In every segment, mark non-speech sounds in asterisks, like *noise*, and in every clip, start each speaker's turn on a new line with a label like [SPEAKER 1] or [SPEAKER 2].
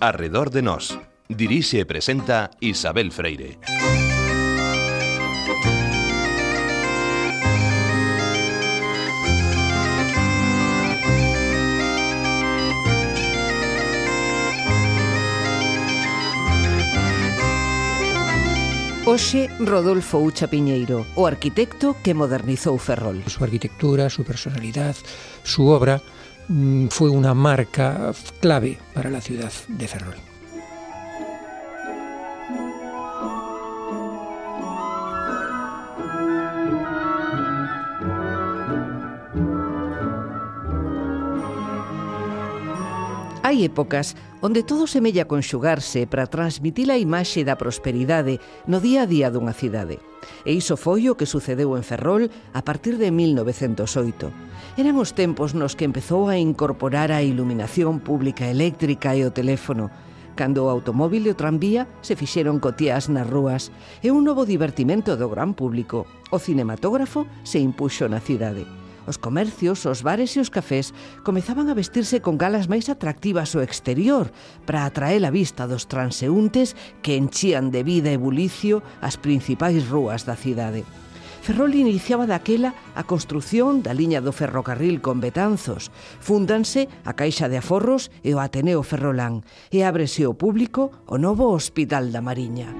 [SPEAKER 1] Arredor de Nós. Dirixe e presenta Isabel Freire.
[SPEAKER 2] Oxe, Rodolfo Ucha Piñeiro, o arquitecto que modernizou Ferrol.
[SPEAKER 3] Su arquitectura, su personalidad, su obra fue una marca clave para la ciudad de Ferrol.
[SPEAKER 2] Hai épocas onde todo semella conxugarse para transmitir a imaxe da prosperidade no día a día dunha cidade. E iso foi o que sucedeu en Ferrol a partir de 1908. Eran os tempos nos que empezou a incorporar a iluminación pública eléctrica e o teléfono, cando o automóvil e o tranvía se fixeron cotías nas rúas e un novo divertimento do gran público. O cinematógrafo se impuxo na cidade. Os comercios, os bares e os cafés comezaban a vestirse con galas máis atractivas o exterior para atraer a vista dos transeúntes que enchían de vida e bulicio as principais rúas da cidade. Ferrol iniciaba daquela a construción da liña do ferrocarril con Betanzos. Fúndanse a Caixa de Aforros e o Ateneo Ferrolán e ábrese ao público o novo Hospital da Mariña.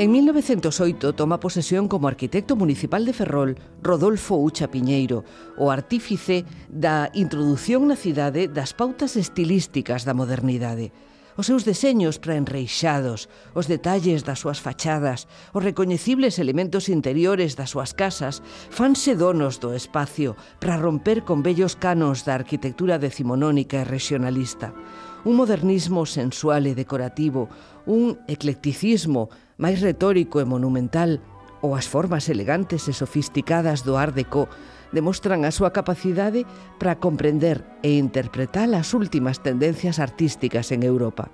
[SPEAKER 2] En 1908 toma posesión como arquitecto municipal de Ferrol Rodolfo Ucha Piñeiro, o artífice da introdución na cidade das pautas estilísticas da modernidade. Os seus deseños preenreixados, os detalles das súas fachadas, os recoñecibles elementos interiores das súas casas fanse donos do espacio para romper con bellos canos da arquitectura decimonónica e regionalista. Un modernismo sensual e decorativo, un eclecticismo máis retórico e monumental, ou as formas elegantes e sofisticadas do Art Deco demostran a súa capacidade para comprender e interpretar as últimas tendencias artísticas en Europa.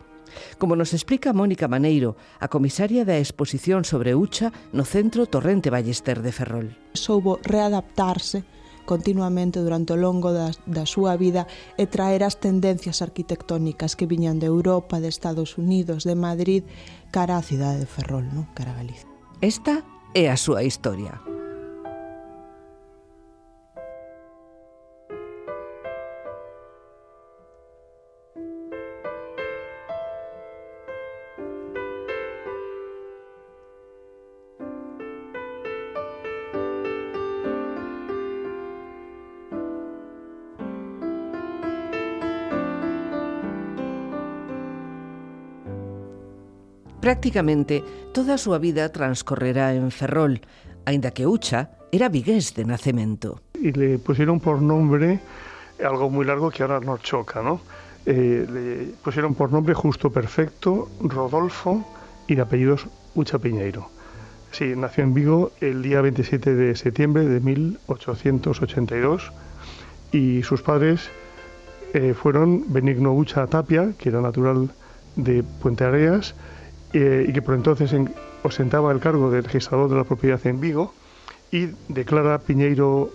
[SPEAKER 2] Como nos explica Mónica Maneiro, a comisaria da exposición sobre Ucha no Centro Torrente Ballester de Ferrol.
[SPEAKER 4] Soubo readaptarse continuamente durante o longo da, da súa vida e traer as tendencias arquitectónicas que viñan de Europa, de Estados Unidos, de Madrid, cara á cidade de Ferrol, non? cara a Galicia.
[SPEAKER 2] Esta é a súa historia. Prácticamente toda súa vida transcorrerá en Ferrol, aínda que Ucha era vigués de nacemento.
[SPEAKER 5] Y le pusieron por nombre algo muy largo que ahora nos choca, ¿no? Eh, le pusieron por nombre justo perfecto Rodolfo y de apellidos Ucha Piñeiro. Sí, nació en Vigo el día 27 de septiembre de 1882 y sus padres eh, fueron Benigno Ucha Tapia, que era natural de Puente Areas, eh, y que por entonces en, ostentaba el cargo de registrador de la propiedad en Vigo, y declara Piñeiro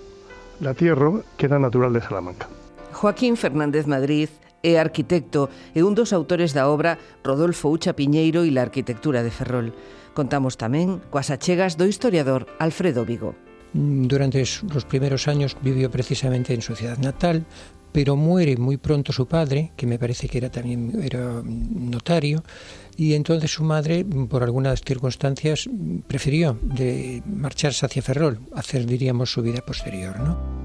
[SPEAKER 5] Latierro que era natural de Salamanca.
[SPEAKER 2] Joaquín Fernández Madrid é arquitecto e un dos autores da obra Rodolfo Ucha Piñeiro e la arquitectura de Ferrol. Contamos tamén coas achegas do historiador Alfredo Vigo.
[SPEAKER 3] Durante los primeros años vivió precisamente en su ciudad natal, pero muere muy pronto su padre, que me parece que era también era notario, y entonces su madre, por algunas circunstancias, prefirió marcharse hacia Ferrol, hacer, su vida posterior, ¿no?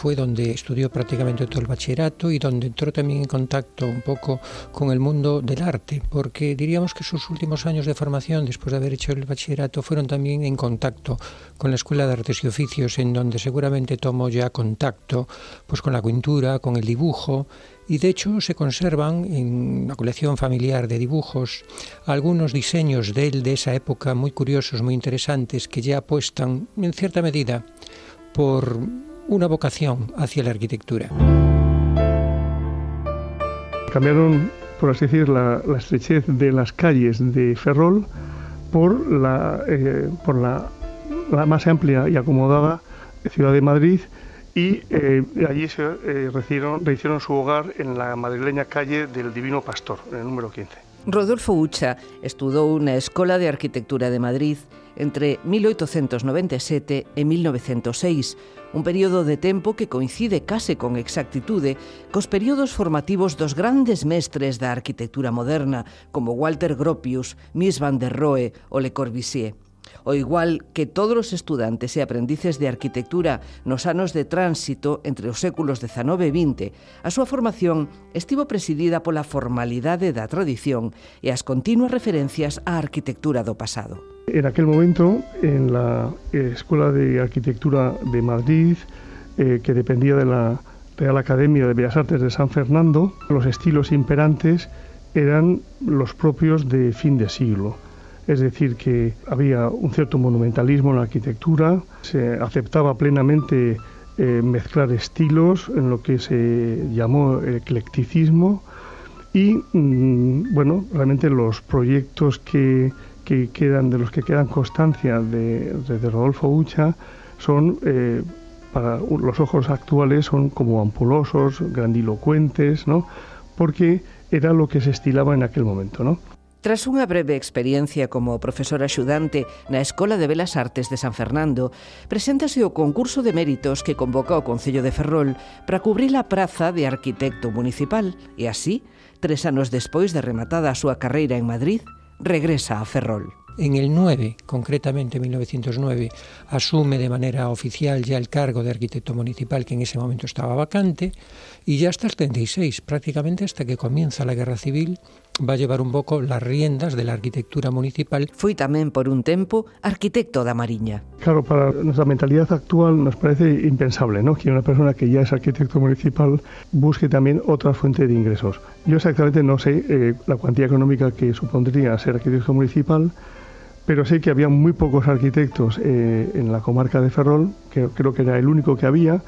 [SPEAKER 3] fue donde estudió prácticamente todo el bachillerato y donde entró también en contacto un poco con el mundo del arte, porque diríamos que sus últimos años de formación, después de haber hecho el bachillerato, fueron también en contacto con la Escuela de Artes y Oficios, en donde seguramente tomó ya contacto pues, con la pintura, con el dibujo, y de hecho se conservan en la colección familiar de dibujos algunos diseños de él de esa época muy curiosos, muy interesantes, que ya apuestan en cierta medida por una vocación hacia la arquitectura.
[SPEAKER 5] Cambiaron, por así decir, la, estrechez de las calles de Ferrol eh, por la la más amplia y acomodada ciudad de Madrid y eh, allí se eh, recibieron, su hogar en la madrileña calle del Divino Pastor, en el número 15.
[SPEAKER 2] Rodolfo Ucha estudou na Escola de Arquitectura de Madrid entre 1897 e 1906, un período de tempo que coincide case con exactitude cos períodos formativos dos grandes mestres da arquitectura moderna, como Walter Gropius, Mies van der Rohe ou Le Corbusier. O igual que todos os estudantes e aprendices de arquitectura nos anos de tránsito entre os séculos XIX e XX, a súa formación estivo presidida pola formalidade da tradición e as continuas referencias á arquitectura do pasado.
[SPEAKER 5] En aquel momento, en la Escuela de Arquitectura de Madrid, eh, que dependía de la Real Academia de Bellas Artes de San Fernando, los estilos imperantes eran los propios de fin de siglo es decir, que había un cierto monumentalismo en la arquitectura, se aceptaba plenamente eh, mezclar estilos en lo que se llamó eclecticismo y, mm, bueno, realmente los proyectos que, quedan, de los que quedan constancia de, Rodolfo Ucha son... Eh, para los ojos actuales son como ampulosos, grandilocuentes, ¿no? Porque era lo que se estilaba en aquel momento, ¿no?
[SPEAKER 2] Tras unha breve experiencia como profesor axudante na Escola de Belas Artes de San Fernando, preséntase o concurso de méritos que convoca o Concello de Ferrol para cubrir a praza de arquitecto municipal e así, tres anos despois de rematada a súa carreira en Madrid, regresa a Ferrol.
[SPEAKER 3] En el 9, concretamente 1909, asume de manera oficial ya el cargo de arquitecto municipal que en ese momento estaba vacante y ya hasta el 36, prácticamente hasta que comienza la guerra civil va a llevar un poco las riendas de la arquitectura municipal.
[SPEAKER 2] Fui también por un tiempo arquitecto de Mariña.
[SPEAKER 5] Claro, para nuestra mentalidad actual nos parece impensable ¿no? que una persona que ya es arquitecto municipal busque también otra fuente de ingresos. Yo exactamente no sé eh, la cuantía económica que supondría ser arquitecto municipal, pero sé que había muy pocos arquitectos eh, en la comarca de Ferrol, que creo que era el único que había,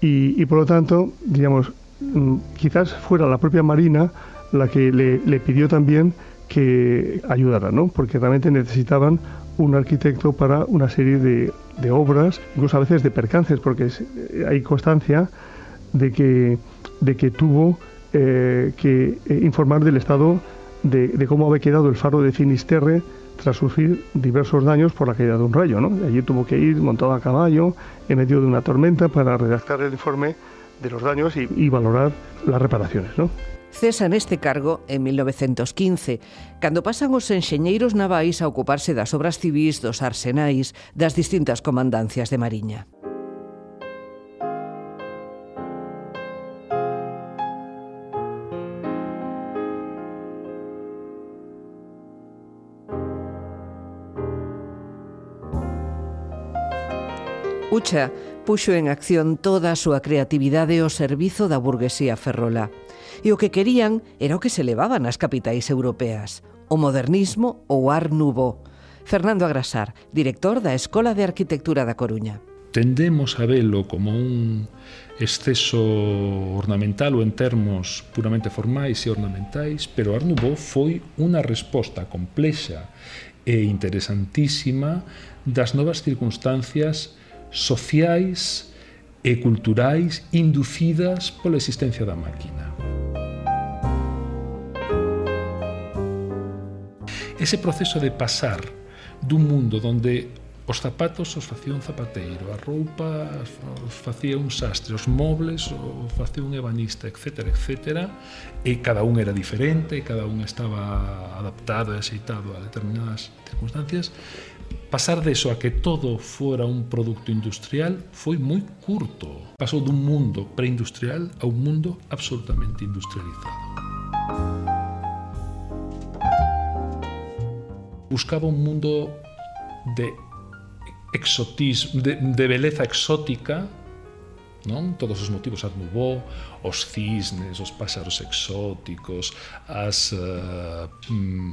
[SPEAKER 5] y, por lo tanto, digamos, mm, quizás fuera la propia Marina la que le, pidió también que ayudara, ¿no? porque realmente necesitaban un arquitecto para una serie de, obras, incluso a veces de percances, porque eh, hay constancia de que, de que tuvo eh, que informar del estado de, de, cómo había quedado el faro de Finisterre tras sufrir diversos daños por la caída de un rayo. ¿no? Allí tuvo que ir montado a caballo en medio de una tormenta para redactar el informe de los daños y, y valorar las reparaciones. ¿no?
[SPEAKER 2] cesa neste cargo en 1915, cando pasan os enxeñeiros navais a ocuparse das obras civis dos arsenais das distintas comandancias de Mariña. Ucha puxo en acción toda a súa creatividade ao servizo da burguesía ferrola. E o que querían era o que se levaba nas capitais europeas, o modernismo ou ar nubo. Fernando Agrasar, director da Escola de Arquitectura da Coruña.
[SPEAKER 6] Tendemos a velo como un exceso ornamental ou en termos puramente formais e ornamentais, pero Art Nouveau foi unha resposta complexa e interesantísima das novas circunstancias sociais e culturais inducidas pola existencia da máquina. Ese proceso de pasar dun mundo onde os zapatos os facía un zapateiro, a roupa os facía un sastre, os mobles os facía un ebanista, etc, etc e cada un era diferente cada un estaba adaptado e aceitado a determinadas circunstancias Pasar de eso a que todo fuera un produto industrial foi moi curto. Pasou dun mundo preindustrial a un mundo absolutamente industrializado. buscaba un mundo de exotismo, de, de beleza exótica, non? Todos os motivos adnubó, os cisnes, os páxaros exóticos, as, uh,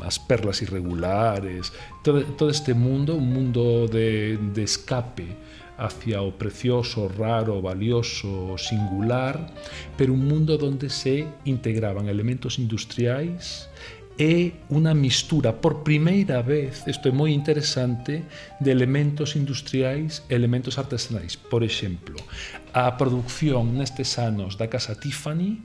[SPEAKER 6] as perlas irregulares, todo, todo este mundo, un mundo de, de escape hacia o precioso, raro, valioso, singular, pero un mundo donde se integraban elementos industriais é unha mistura por primeira vez, isto é moi interesante, de elementos industriais e elementos artesanais. Por exemplo, a produción nestes anos da Casa Tiffany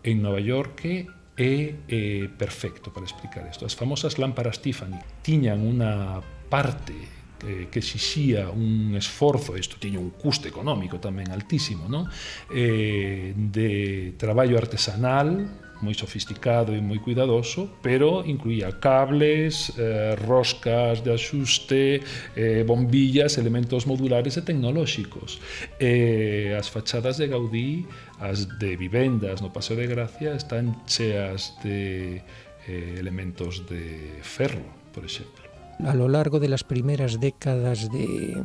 [SPEAKER 6] en Nova York é, é perfecto para explicar isto. As famosas lámparas Tiffany tiñan unha parte que, que exixía un esforzo, isto tiña un custe económico tamén altísimo, non? Eh, de traballo artesanal, moi sofisticado e moi cuidadoso, pero incluía cables, eh, roscas de axuste, eh, bombillas, elementos modulares e tecnolóxicos. Eh, as fachadas de Gaudí, as de vivendas no Paseo de Gracia, están cheas de eh, elementos de ferro, por exemplo.
[SPEAKER 3] A lo largo de las primeras décadas de,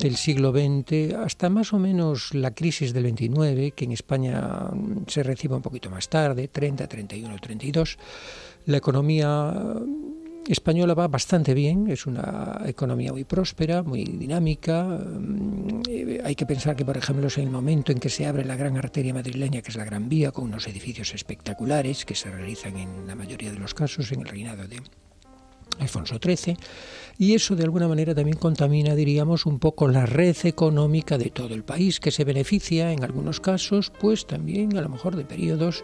[SPEAKER 3] del siglo XX hasta más o menos la crisis del 29, que en España se recibe un poquito más tarde, 30, 31, 32, la economía española va bastante bien, es una economía muy próspera, muy dinámica. Mm, hay que pensar que, por ejemplo, es el momento en que se abre la gran arteria madrileña, que es la Gran Vía, con unos edificios espectaculares que se realizan en la mayoría de los casos en el reinado de Alfonso XIII, y eso de alguna manera también contamina, diríamos, un poco la red económica de todo el país, que se beneficia en algunos casos, pues también a lo mejor de periodos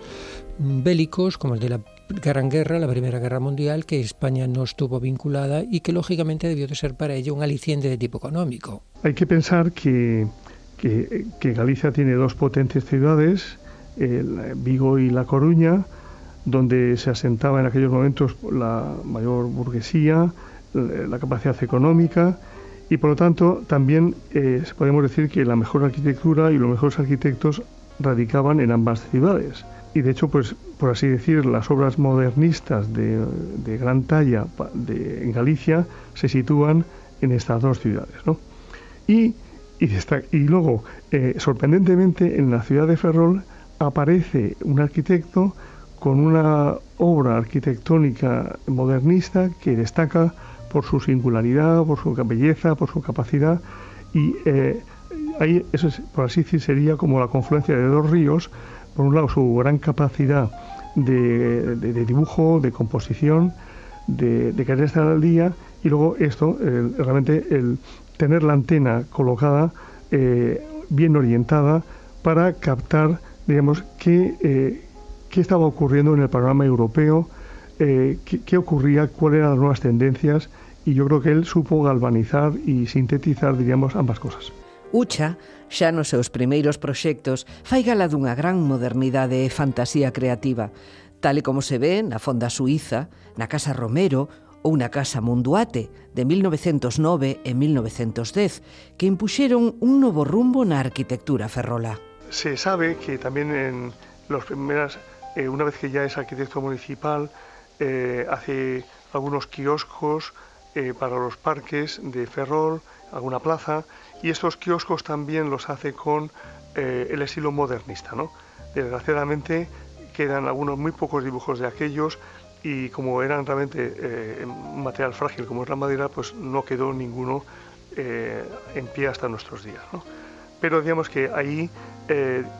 [SPEAKER 3] bélicos como el de la Gran Guerra, la Primera Guerra Mundial, que España no estuvo vinculada y que lógicamente debió de ser para ello un aliciente de tipo económico.
[SPEAKER 5] Hay que pensar que, que, que Galicia tiene dos potentes ciudades, el Vigo y La Coruña, donde se asentaba en aquellos momentos la mayor burguesía, la capacidad económica y por lo tanto también eh, podemos decir que la mejor arquitectura y los mejores arquitectos radicaban en ambas ciudades. Y de hecho, pues por así decir, las obras modernistas de, gran talla en Galicia se sitúan en estas dos ciudades. ¿no? Y, y, luego, eh, sorprendentemente, en la ciudad de Ferrol aparece un arquitecto con una obra arquitectónica modernista que destaca por su singularidad, por su belleza, por su capacidad y eh, ahí eso es, por así decir sería como la confluencia de dos ríos, por un lado su gran capacidad de, dibujo, de composición, de, querer estar al día y luego esto, realmente el tener la antena colocada eh, bien orientada para captar, digamos, que eh, qué estaba ocurriendo en el panorama europeo, eh, qué, qué, ocurría, cuáles eran las nuevas tendencias, y yo creo que él supo galvanizar y sintetizar, diríamos, ambas cosas.
[SPEAKER 2] Ucha, xa nos seus primeiros proxectos, fai gala dunha gran modernidade e fantasía creativa, tal e como se ve na Fonda Suiza, na Casa Romero ou na Casa Munduate de 1909 e 1910, que impuxeron un novo rumbo na arquitectura ferrola.
[SPEAKER 5] Se sabe que tamén en los primeras Eh, una vez que ya es arquitecto municipal, eh, hace algunos kioscos eh, para los parques de Ferrol, alguna plaza, y estos kioscos también los hace con el estilo modernista. ¿no? Desgraciadamente quedan algunos muy pocos dibujos de aquellos y como eran realmente material frágil como es la madera, pues no quedó ninguno en pie hasta nuestros días. ¿no? Pero digamos que ahí,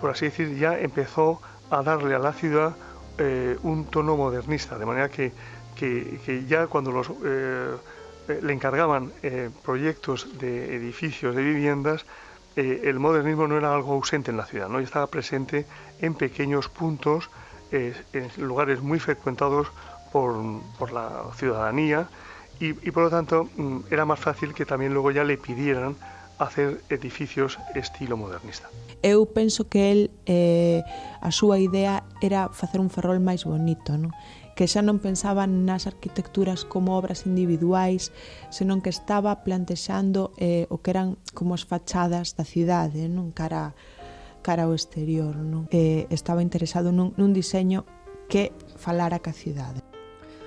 [SPEAKER 5] por así decir, ya empezó a darle a la ciudad eh, un tono modernista, de manera que, que, ya cuando los, eh, le encargaban eh, proyectos de edificios, de viviendas, el modernismo no era algo ausente en la ciudad, ¿no? estaba presente en pequeños puntos, en lugares muy frecuentados por, por la ciudadanía y, y, por lo tanto mm, era más fácil que también luego ya le pidieran hacer edificios estilo modernista.
[SPEAKER 4] Eu penso que el eh, a súa idea era facer un ferrol máis bonito, non? que xa non pensaba nas arquitecturas como obras individuais, senón que estaba plantexando eh, o que eran como as fachadas da cidade, non cara cara ao exterior, non? Eh, estaba interesado nun, nun diseño que falara ca cidade.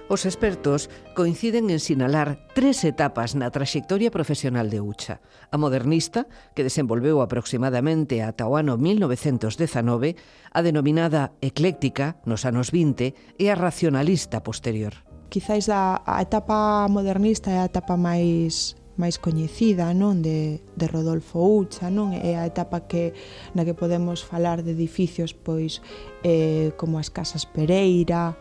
[SPEAKER 2] Os expertos coinciden en sinalar tres etapas na traxectoria profesional de Ucha. A modernista, que desenvolveu aproximadamente ata o ano 1919, a denominada ecléctica nos anos 20 e a racionalista posterior.
[SPEAKER 4] Quizáis a, a etapa modernista é a etapa máis máis coñecida, non, de de Rodolfo Ucha, non? É a etapa que na que podemos falar de edificios pois eh como as casas Pereira,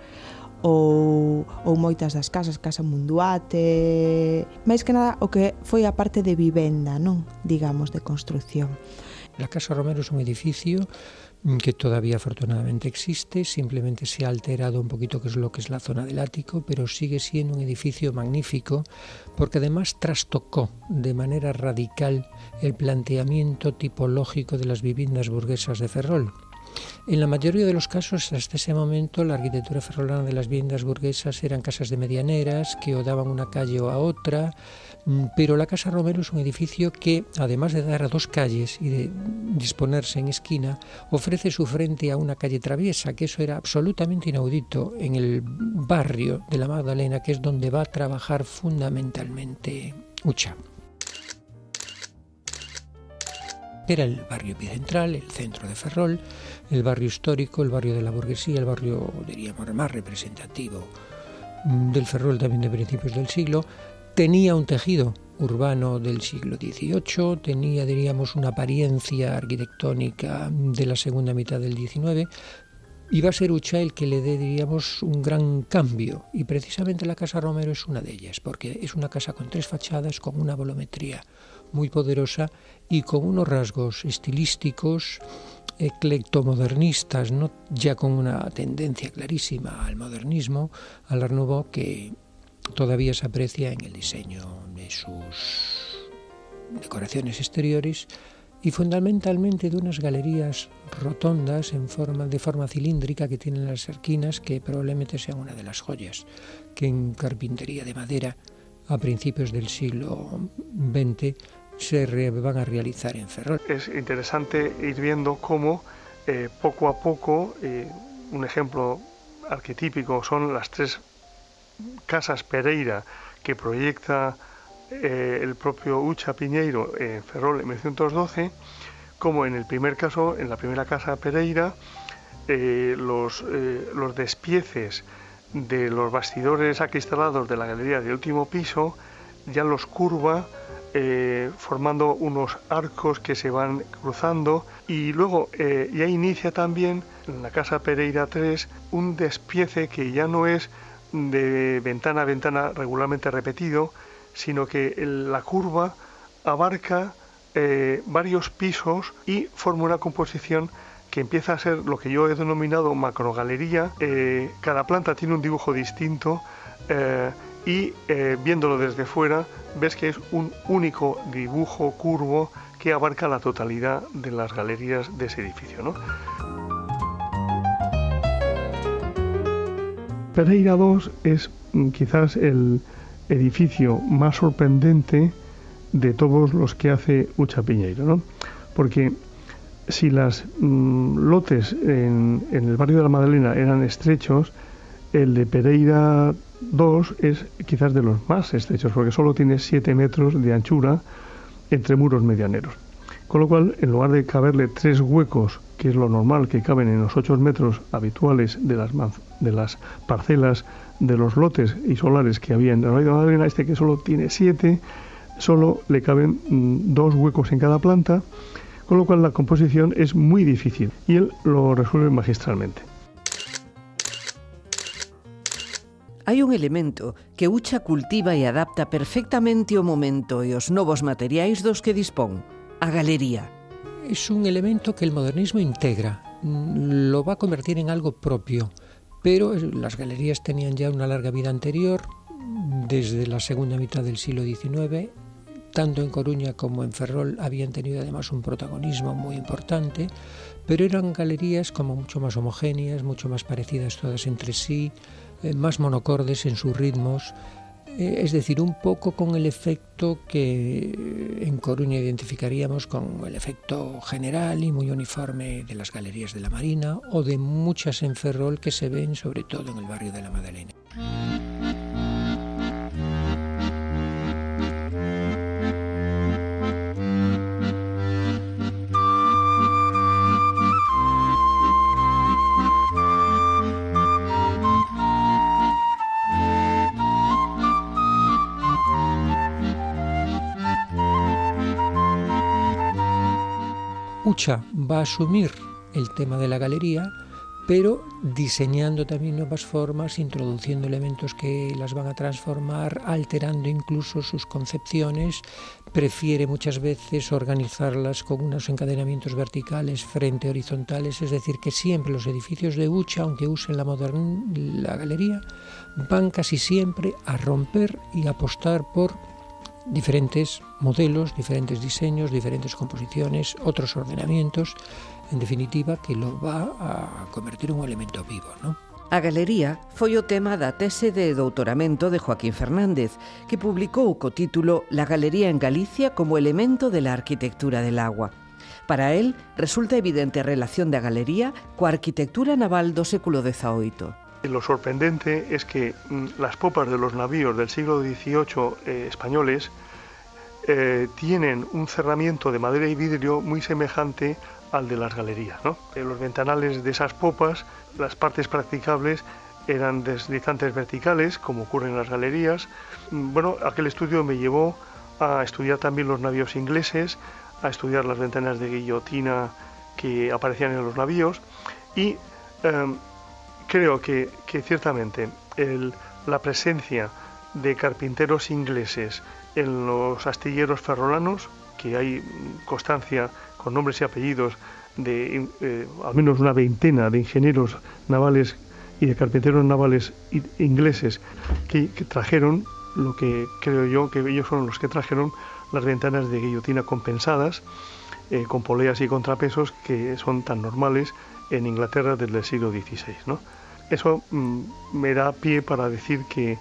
[SPEAKER 4] ou, ou moitas das casas, Casa Munduate, máis que nada o que foi a parte de vivenda, non? Digamos, de construción.
[SPEAKER 3] La Casa Romero es un edificio que todavía afortunadamente existe, simplemente se ha alterado un poquito que es lo que es la zona del ático, pero sigue siendo un edificio magnífico porque además trastocó de manera radical el planteamiento tipológico de las viviendas burguesas de Ferrol. En la mayoría de los casos, hasta ese momento, la arquitectura ferrolana de las viviendas burguesas eran casas de medianeras que o daban una calle o a otra, Mm, pero la Casa Romero es un edificio que, además de dar a dos calles y de disponerse en esquina, ofrece su frente a una calle traviesa, que eso era absolutamente inaudito en el barrio de la Magdalena, que es donde va a trabajar fundamentalmente Ucha. Era el barrio epicentral, el centro de Ferrol, el barrio histórico, el barrio de la burguesía, el barrio, diríamos, más representativo mm, del Ferrol también de principios del siglo, tenía un tejido urbano del siglo XVIII, tenía, diríamos, una apariencia arquitectónica de la segunda mitad del XIX, iba a ser Ucha el que le dé, diríamos, un gran cambio. Y precisamente la Casa Romero es una de ellas, porque es una casa con tres fachadas, con una volumetría muy poderosa y con unos rasgos estilísticos eclectomodernistas, ¿no? ya con una tendencia clarísima al modernismo, al Art que todavía se aprecia en el diseño de sus decoraciones exteriores y fundamentalmente de unas galerías rotondas en forma, de forma cilíndrica que tienen las esquinas que probablemente sean una de las joyas que en carpintería de madera a principios del siglo XX se van a realizar en Ferrol.
[SPEAKER 5] Es interesante ir viendo cómo eh, poco a poco, eh, un ejemplo arquetípico son las tres Casas Pereira que proyecta eh, el propio Ucha Piñeiro en Ferrol en 1912, como en el primer caso, en la primera casa Pereira, eh, los, eh, los despieces de los bastidores acristalados de la galería del último piso ya los curva formando unos arcos que se van cruzando. Y luego ya inicia también en la casa Pereira 3 un despiece que ya no es de ventana a ventana regularmente repetido, sino que la curva abarca eh, varios pisos y forma una composición que empieza a ser lo que yo he denominado macrogalería. Eh, cada planta tiene un dibujo distinto eh, y viéndolo desde fuera ves que es un único dibujo curvo que abarca la totalidad de las galerías de ese edificio. ¿no? Pereira II es mm, quizás el edificio más sorprendente de todos los que hace Ucha Piñeiro, ¿no? Porque si las mm, lotes en, el barrio de la Madalena eran estrechos, el de Pereira II es quizás de los más estrechos, porque solo tiene 7 metros de anchura entre muros medianeros. Con lo cual, en lugar de caberle tres huecos, que es lo normal que caben en los 8 metros habituales de las parcelas de los lotes y solares que había en el Valle de Madalena, este que solo tiene 7, solo le caben mm, dos huecos en cada planta, con lo cual la composición es muy difícil y él lo resuelve magistralmente.
[SPEAKER 2] Hai un elemento que Ucha cultiva e adapta perfectamente o momento e os novos materiais dos que dispón a galería.
[SPEAKER 3] Es un elemento que el modernismo integra, mm, lo va a convertir en algo propio, pero las galerías tenían ya una larga vida anterior, desde la segunda mitad del siglo XIX, tanto en Coruña como en Ferrol habían tenido además un protagonismo muy importante, pero eran galerías como mucho más homogéneas, mucho más parecidas todas entre sí, eh, más monocordes en sus ritmos, Eh, es decir, un poco con el efecto que eh, en Coruña identificaríamos con el efecto general y muy uniforme de las galerías de la Marina o de muchas en Ferrol que se ven sobre todo en el barrio de la Madalena. Ucha va a asumir el tema de la galería, pero diseñando también nuevas formas, introduciendo elementos que las van a transformar, alterando incluso sus concepciones. Prefiere muchas veces organizarlas con unos encadenamientos verticales frente a horizontales, es decir, que siempre los edificios de Ucha, aunque usen la, la galería, van casi siempre a romper y apostar por diferentes modelos, diferentes diseños, diferentes composiciones, otros ordenamientos, en definitiva, que lo va a convertir en un elemento vivo, ¿no?
[SPEAKER 2] A galería foi o tema da tese de doutoramento de Joaquín Fernández, que publicou co título La galería en Galicia como elemento de la arquitectura del agua. Para él, resulta evidente a relación da galería coa arquitectura naval do século XVIII.
[SPEAKER 5] Lo sorprendente es que mm, las popas de los navíos del siglo XVIII eh, españoles eh, tienen un cerramiento de madera y vidrio muy semejante al de las galerías. ¿no? En los ventanales de esas popas, las partes practicables eran deslizantes verticales, como ocurre en las galerías. Mm, bueno, aquel estudio me llevó a estudiar también los navíos ingleses, a estudiar las ventanas de guillotina que aparecían en los navíos y em, creo que, ciertamente la presencia de carpinteros ingleses en los astilleros ferrolanos, que hay constancia con nombres y apellidos de eh, al menos una veintena de ingenieros navales y de carpinteros navales ingleses que, trajeron lo que creo yo que ellos fueron los que trajeron las ventanas de guillotina compensadas eh, con poleas y contrapesos que son tan normales en Inglaterra desde el siglo XVI. ¿no? Eso mm, me da pie para decir que,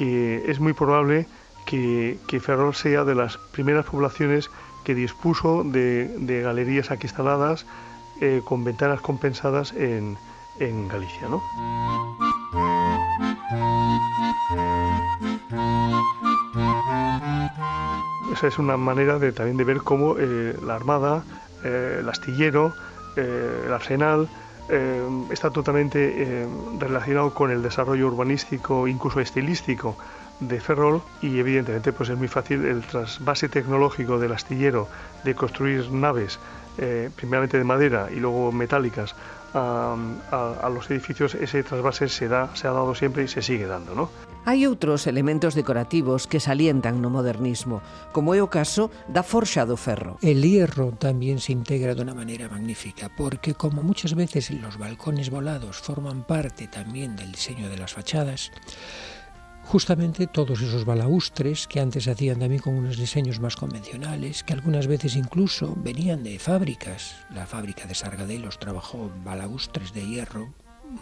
[SPEAKER 5] es muy probable que, que Ferrol sea de las primeras poblaciones que dispuso de, galerías aquí instaladas eh, con ventanas compensadas en, Galicia. ¿no? Esa es una manera de, también de ver cómo eh, la Armada, eh, el astillero, el arsenal, está totalmente relacionado con el desarrollo urbanístico, incluso estilístico de Ferrol y evidentemente pues es muy fácil el trasvase tecnológico del astillero de construir naves eh, primeramente de madera y luego metálicas a, los edificios ese trasvase se da se ha dado siempre y se sigue dando ¿no?
[SPEAKER 2] Hai outros elementos decorativos que salientan no modernismo, como é o caso da forxa do ferro.
[SPEAKER 3] El hierro también se integra de una manera magnífica, porque como muchas veces los balcones volados forman parte también del diseño de las fachadas, justamente todos esos balaustres que antes hacían también con unos diseños más convencionales, que algunas veces incluso venían de fábricas. La fábrica de Sargadelos trabajó balaustres de hierro,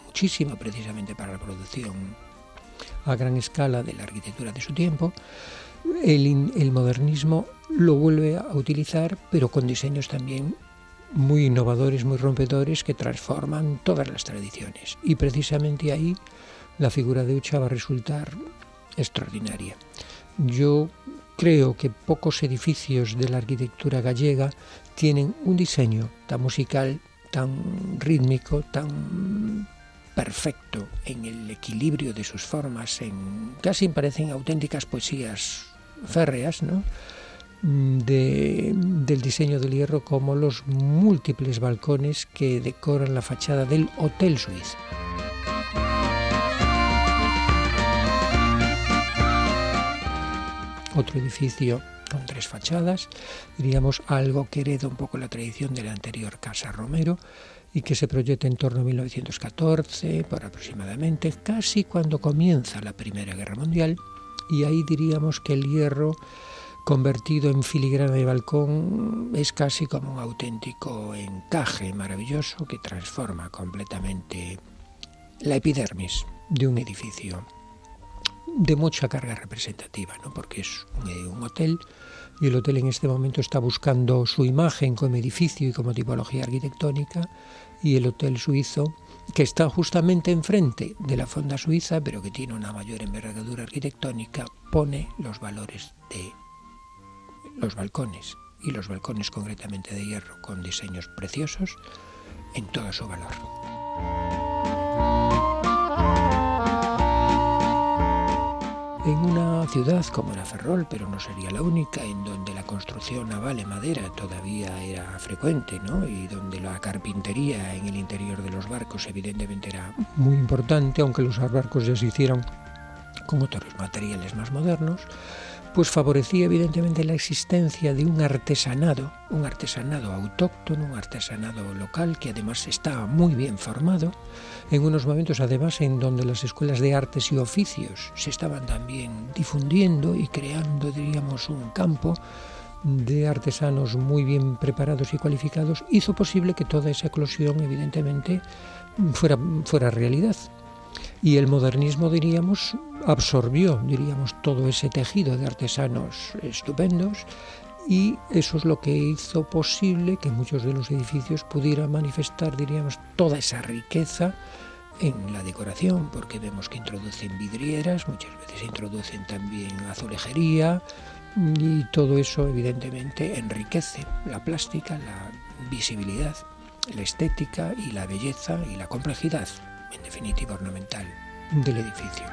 [SPEAKER 3] muchísimo precisamente para la producción a gran escala de la arquitectura de su tiempo. El, modernismo lo vuelve a utilizar, pero con diseños también muy innovadores, muy rompedores, que transforman todas las tradiciones. Y precisamente ahí la figura de Ucha va a resultar extraordinaria. Yo creo que pocos edificios de la arquitectura gallega tienen un diseño tan musical, tan rítmico, tan perfecto en el equilibrio de sus formas, casi parecen auténticas poesías férreas, ¿no? De, del diseño del hierro como los múltiples balcones que decoran la fachada del Hotel Suiza. otro edificio con tres fachadas, diríamos algo que hereda un poco la tradición de la anterior Casa Romero y que se proyecta en torno a 1914, por aproximadamente, casi cuando comienza la Primera Guerra Mundial, y ahí diríamos que el hierro convertido en filigrana de balcón es casi como un auténtico encaje maravilloso que transforma completamente la epidermis de un edificio de mucha carga representativa, ¿no? porque es un, hotel y el hotel en este momento está buscando su imagen como edificio y como tipología arquitectónica y el hotel suizo que está justamente enfrente de la fonda suiza pero que tiene una mayor envergadura arquitectónica pone los valores de los balcones y los balcones concretamente de hierro con diseños preciosos en todo su valor. En una ciudad como era Ferrol, pero no sería la única, en donde la construcción naval en madera todavía era frecuente, ¿no? y donde la carpintería en el interior de los barcos evidentemente era muy importante, aunque los barcos ya se hicieron con otros materiales más modernos, pues favorecía evidentemente la existencia de un artesanado, un artesanado autóctono, un artesanado local que además estaba muy bien formado, en unos momentos además en donde las escuelas de artes y oficios se estaban también difundiendo y creando, diríamos, un campo de artesanos muy bien preparados y cualificados, hizo posible que toda esa eclosión evidentemente fuera, fuera realidad. Y el modernismo, diríamos, absorbió, diríamos, todo ese tejido de artesanos estupendos y eso es lo que hizo posible que muchos de los edificios pudieran manifestar, diríamos, toda esa riqueza en la decoración, porque vemos que introducen vidrieras, muchas veces introducen también azulejería y todo eso evidentemente enriquece la plástica, la visibilidad, la estética y la belleza y la complejidad, en definitiva ornamental, del edificio.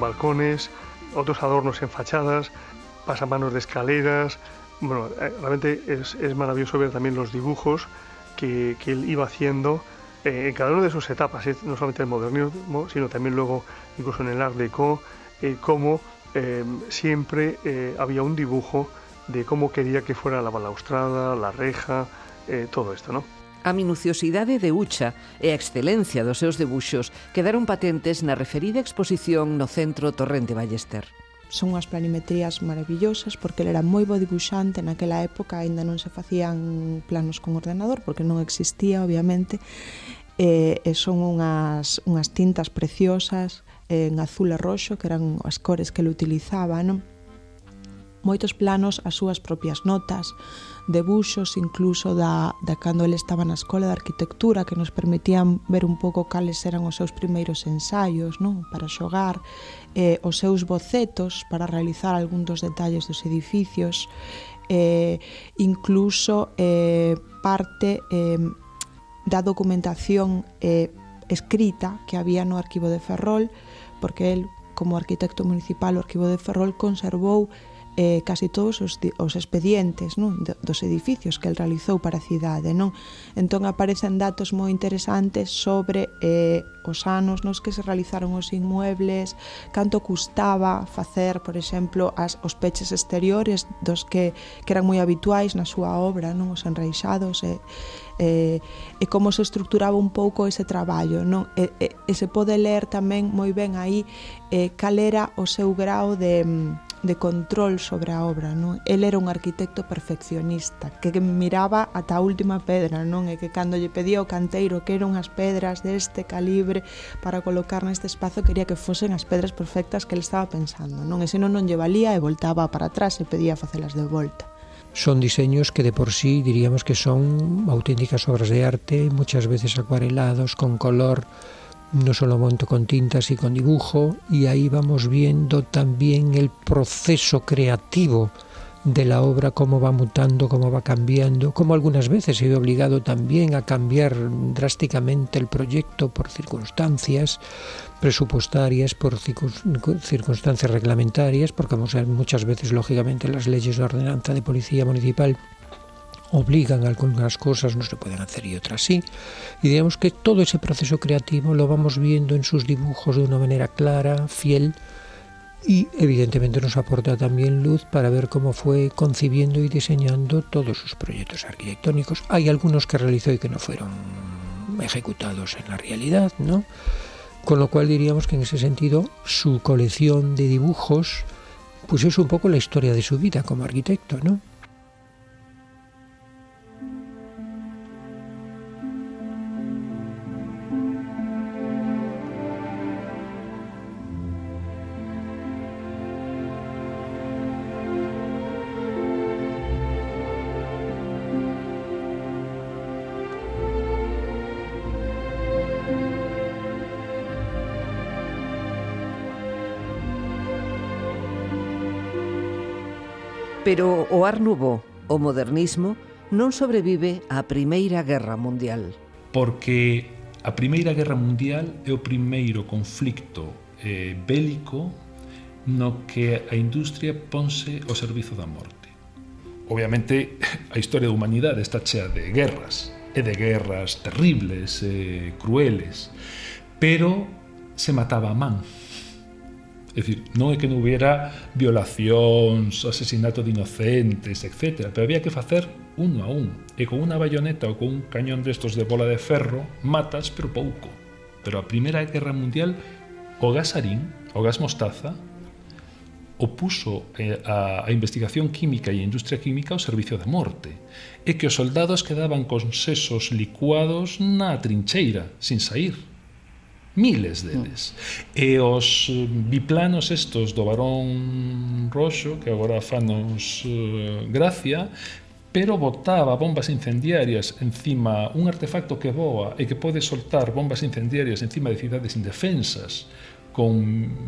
[SPEAKER 5] Balcones, otros adornos en fachadas, pasamanos de escaleras. Bueno, eh, realmente es, maravilloso ver también los dibujos que, él iba haciendo eh, en cada una de sus etapas, eh, no solamente el modernismo, sino también luego incluso en el Art Deco, cómo siempre había un dibujo de cómo quería que fuera la balaustrada, la reja, todo esto, ¿no?
[SPEAKER 2] A minuciosidade de Ucha e a excelencia dos seus debuxos quedaron patentes na referida exposición no Centro Torrente Ballester.
[SPEAKER 4] Son unhas planimetrías maravillosas porque ele era moi bo dibuixante naquela época aínda non se facían planos con ordenador porque non existía obviamente e, e son unhas, unhas tintas preciosas en azul e roxo que eran as cores que ele utilizaba non? moitos planos as súas propias notas debuxos incluso da, da cando ele estaba na escola de arquitectura que nos permitían ver un pouco cales eran os seus primeiros ensaios non para xogar eh, os seus bocetos para realizar algún dos detalles dos edificios eh, incluso eh, parte eh, da documentación eh, escrita que había no arquivo de Ferrol porque el como arquitecto municipal o arquivo de Ferrol conservou eh, casi todos os, os expedientes non? dos edificios que el realizou para a cidade. Non? Entón aparecen datos moi interesantes sobre eh, os anos nos que se realizaron os inmuebles, canto custaba facer, por exemplo, as, os peches exteriores dos que, que eran moi habituais na súa obra, non os enreixados, e, e, e como se estructuraba un pouco ese traballo. Non? E, e, e se pode ler tamén moi ben aí eh, cal era o seu grau de mm, de control sobre a obra, non? El era un arquitecto perfeccionista que miraba ata a última pedra, non? E que cando lle pedía ao canteiro que eran as pedras deste calibre para colocar neste espazo, quería que fosen as pedras perfectas que ele estaba pensando, non? E senón non lle valía e voltaba para atrás e pedía facelas de volta.
[SPEAKER 3] Son diseños que de por sí diríamos que son auténticas obras de arte, muchas veces acuarelados, con color, no solo monto con tintas y con dibujo, y ahí vamos viendo también el proceso creativo de la obra, cómo va mutando, cómo va cambiando, como algunas veces he obligado también a cambiar drásticamente el proyecto por circunstancias presupuestarias, por circunstancias reglamentarias, porque muchas veces, lógicamente, las leyes de ordenanza de policía municipal obligan algunas cosas, no se pueden hacer y otras sí. Y digamos que todo ese proceso creativo lo vamos viendo en sus dibujos de una manera clara, fiel, y evidentemente nos aporta también luz para ver cómo fue concibiendo y diseñando todos sus proyectos arquitectónicos. Hay algunos que realizó y que no fueron ejecutados en la realidad, ¿no? Con lo cual diríamos que en ese sentido su colección de dibujos pues es un poco la historia de su vida como arquitecto, ¿no?
[SPEAKER 2] Pero o Art Nouveau, o modernismo, non sobrevive á Primeira Guerra Mundial.
[SPEAKER 6] Porque a Primeira Guerra Mundial é o primeiro conflicto eh, bélico no que a industria ponse ao servizo da morte. Obviamente, *laughs* a historia da humanidade está chea de guerras, e de guerras terribles, e crueles, pero se mataba a man É dicir, non é que non hubiera violacións, asesinato de inocentes, etc. Pero había que facer uno a un. E con unha bayoneta ou con un cañón destos de bola de ferro, matas, pero pouco. Pero a Primeira Guerra Mundial, o gasarín, o gas mostaza, opuso eh, a, a investigación química e a industria química ao servicio de morte e que os soldados quedaban con sesos licuados na trincheira, sin sair miles deles. E os eh, biplanos estos do varón roxo, que agora fanos uh, eh, gracia, pero botaba bombas incendiarias encima un artefacto que voa e que pode soltar bombas incendiarias encima de cidades indefensas con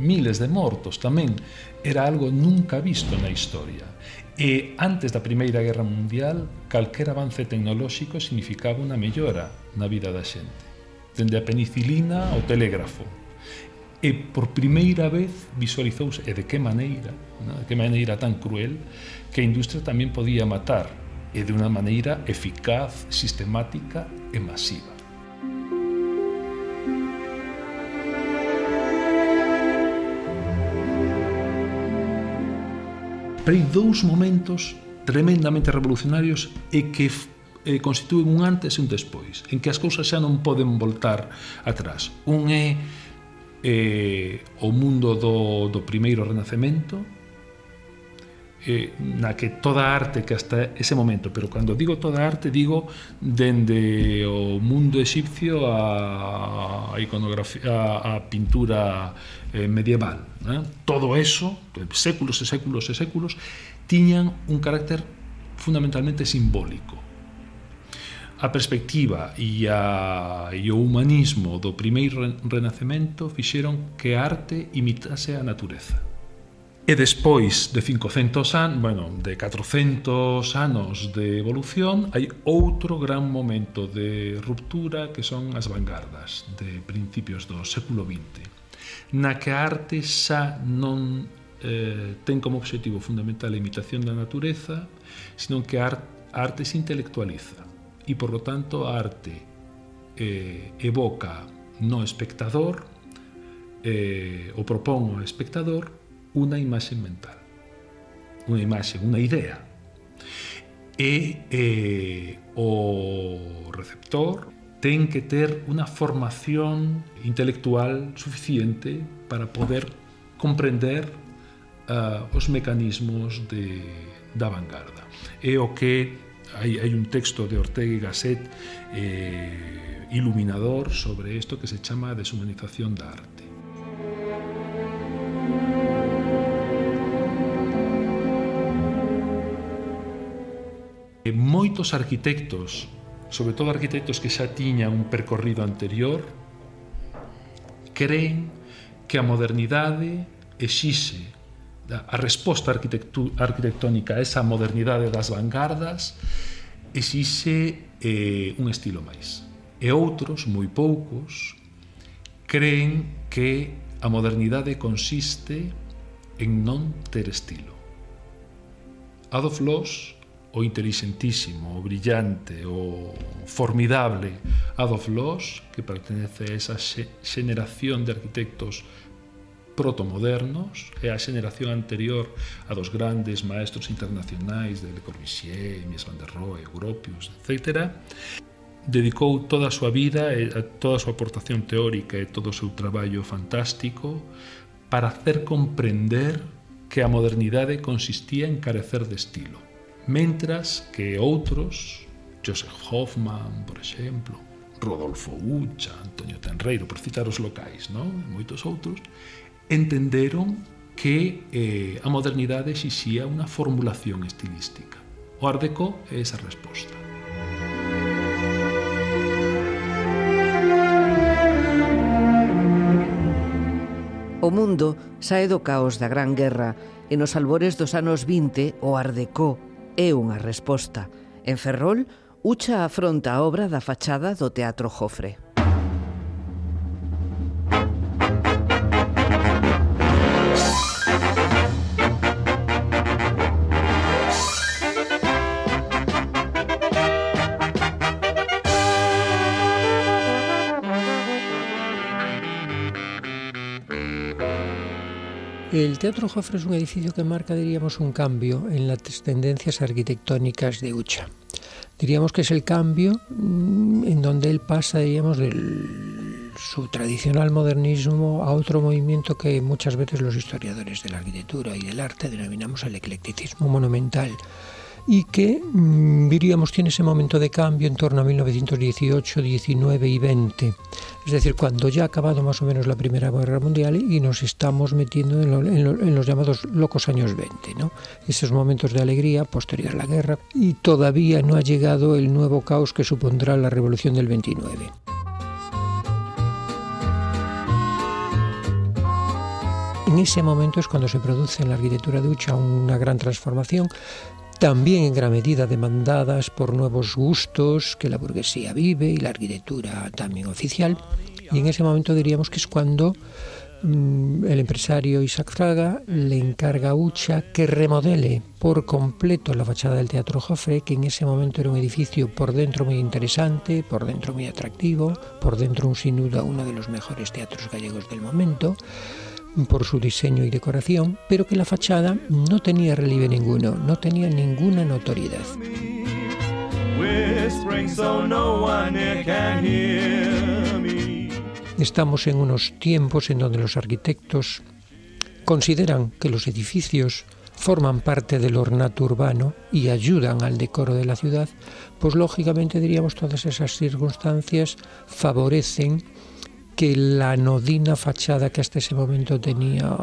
[SPEAKER 6] miles de mortos tamén era algo nunca visto na historia e antes da Primeira Guerra Mundial calquer avance tecnolóxico significaba unha mellora na vida da xente dende a penicilina ao telégrafo. E por primeira vez visualizouse, e de que maneira, no? de que maneira tan cruel, que a industria tamén podía matar, e de unha maneira eficaz, sistemática e masiva. Pero hai dous momentos tremendamente revolucionarios e que eh, constitúen un antes e un despois, en que as cousas xa non poden voltar atrás. Un é eh, o mundo do, do primeiro renacemento, eh, na que toda a arte que hasta ese momento, pero cando digo toda a arte digo dende o mundo egipcio a, a iconografía a, a pintura eh, medieval, né? todo eso, eh, séculos e séculos e séculos, tiñan un carácter fundamentalmente simbólico a perspectiva e, a, e o humanismo do primeiro renacemento fixeron que a arte imitase a natureza. E despois de 500 anos, bueno, de 400 anos de evolución, hai outro gran momento de ruptura que son as vanguardas de principios do século XX, na que a arte xa non eh, ten como obxectivo fundamental a imitación da natureza, senón que a arte se intelectualiza y por lo tanto arte eh, evoca no espectador eh, o propón ao espectador unha imaxe mental unha imaxe, unha idea e eh, o receptor ten que ter unha formación intelectual suficiente para poder comprender uh, os mecanismos de, da vanguarda. É o que hai, hai un texto de Ortega y Gasset eh, iluminador sobre isto que se chama deshumanización da arte. E moitos arquitectos, sobre todo arquitectos que xa tiñan un percorrido anterior, creen que a modernidade exixe a resposta arquitectónica a esa modernidade das vanguardas exixe eh, un estilo máis. E outros, moi poucos, creen que a modernidade consiste en non ter estilo. Adolf Loss, o inteligentísimo, o brillante, o formidable Adolf Loss, que pertenece a esa xeneración de arquitectos protomodernos e a xeneración anterior a dos grandes maestros internacionais de Le Corbusier, Mies van der Rohe, Gropius, etc., dedicou toda a súa vida e toda a súa aportación teórica e todo o seu traballo fantástico para hacer comprender que a modernidade consistía en carecer de estilo, mentras que outros, Joseph Hoffman, por exemplo, Rodolfo Ucha, Antonio Tenreiro, por citar os locais, non? E moitos outros, entenderon que eh, a modernidade exixía unha formulación estilística. O Art Deco é esa resposta.
[SPEAKER 2] O mundo sae do caos da Gran Guerra e nos albores dos anos 20 o Art Deco é unha resposta. En Ferrol, Ucha afronta a obra da fachada do Teatro Jofre.
[SPEAKER 3] El Teatro Jofre es un edificio que marca, diríamos, un cambio en las tendencias arquitectónicas de Ucha. Diríamos que es el cambio mm, en donde él pasa, diríamos, su tradicional modernismo a otro movimiento que muchas veces los historiadores de la arquitectura y del arte denominamos el eclecticismo monumental y que mm, diríamos tiene ese momento de cambio en torno a 1918, 19 y 20. Es decir, cuando ya ha acabado más o menos la Primera Guerra Mundial y nos estamos metiendo en, los llamados locos años 20, ¿no? esos momentos de alegría posterior a la guerra y todavía no ha llegado el nuevo caos que supondrá la Revolución del 29. En ese momento es cuando se produce en la arquitectura de Ucha una gran transformación también en gran medida demandadas por nuevos gustos que la burguesía vive y la arquitectura también oficial. Y en ese momento diríamos que es cuando mm, el empresario Isaac Fraga le encarga a Ucha que remodele por completo la fachada del Teatro Jofre, que en ese momento era un edificio por dentro muy interesante, por dentro muy atractivo, por dentro un sin duda uno de los mejores teatros gallegos del momento por su diseño y decoración, pero que la fachada no tenía relieve ninguno, no tenía ninguna notoriedad. Estamos en unos tiempos en donde los arquitectos consideran que los edificios forman parte del ornato urbano y ayudan al decoro de la ciudad, pues lógicamente diríamos todas esas circunstancias favorecen que la anodina fachada que hasta ese momento tenía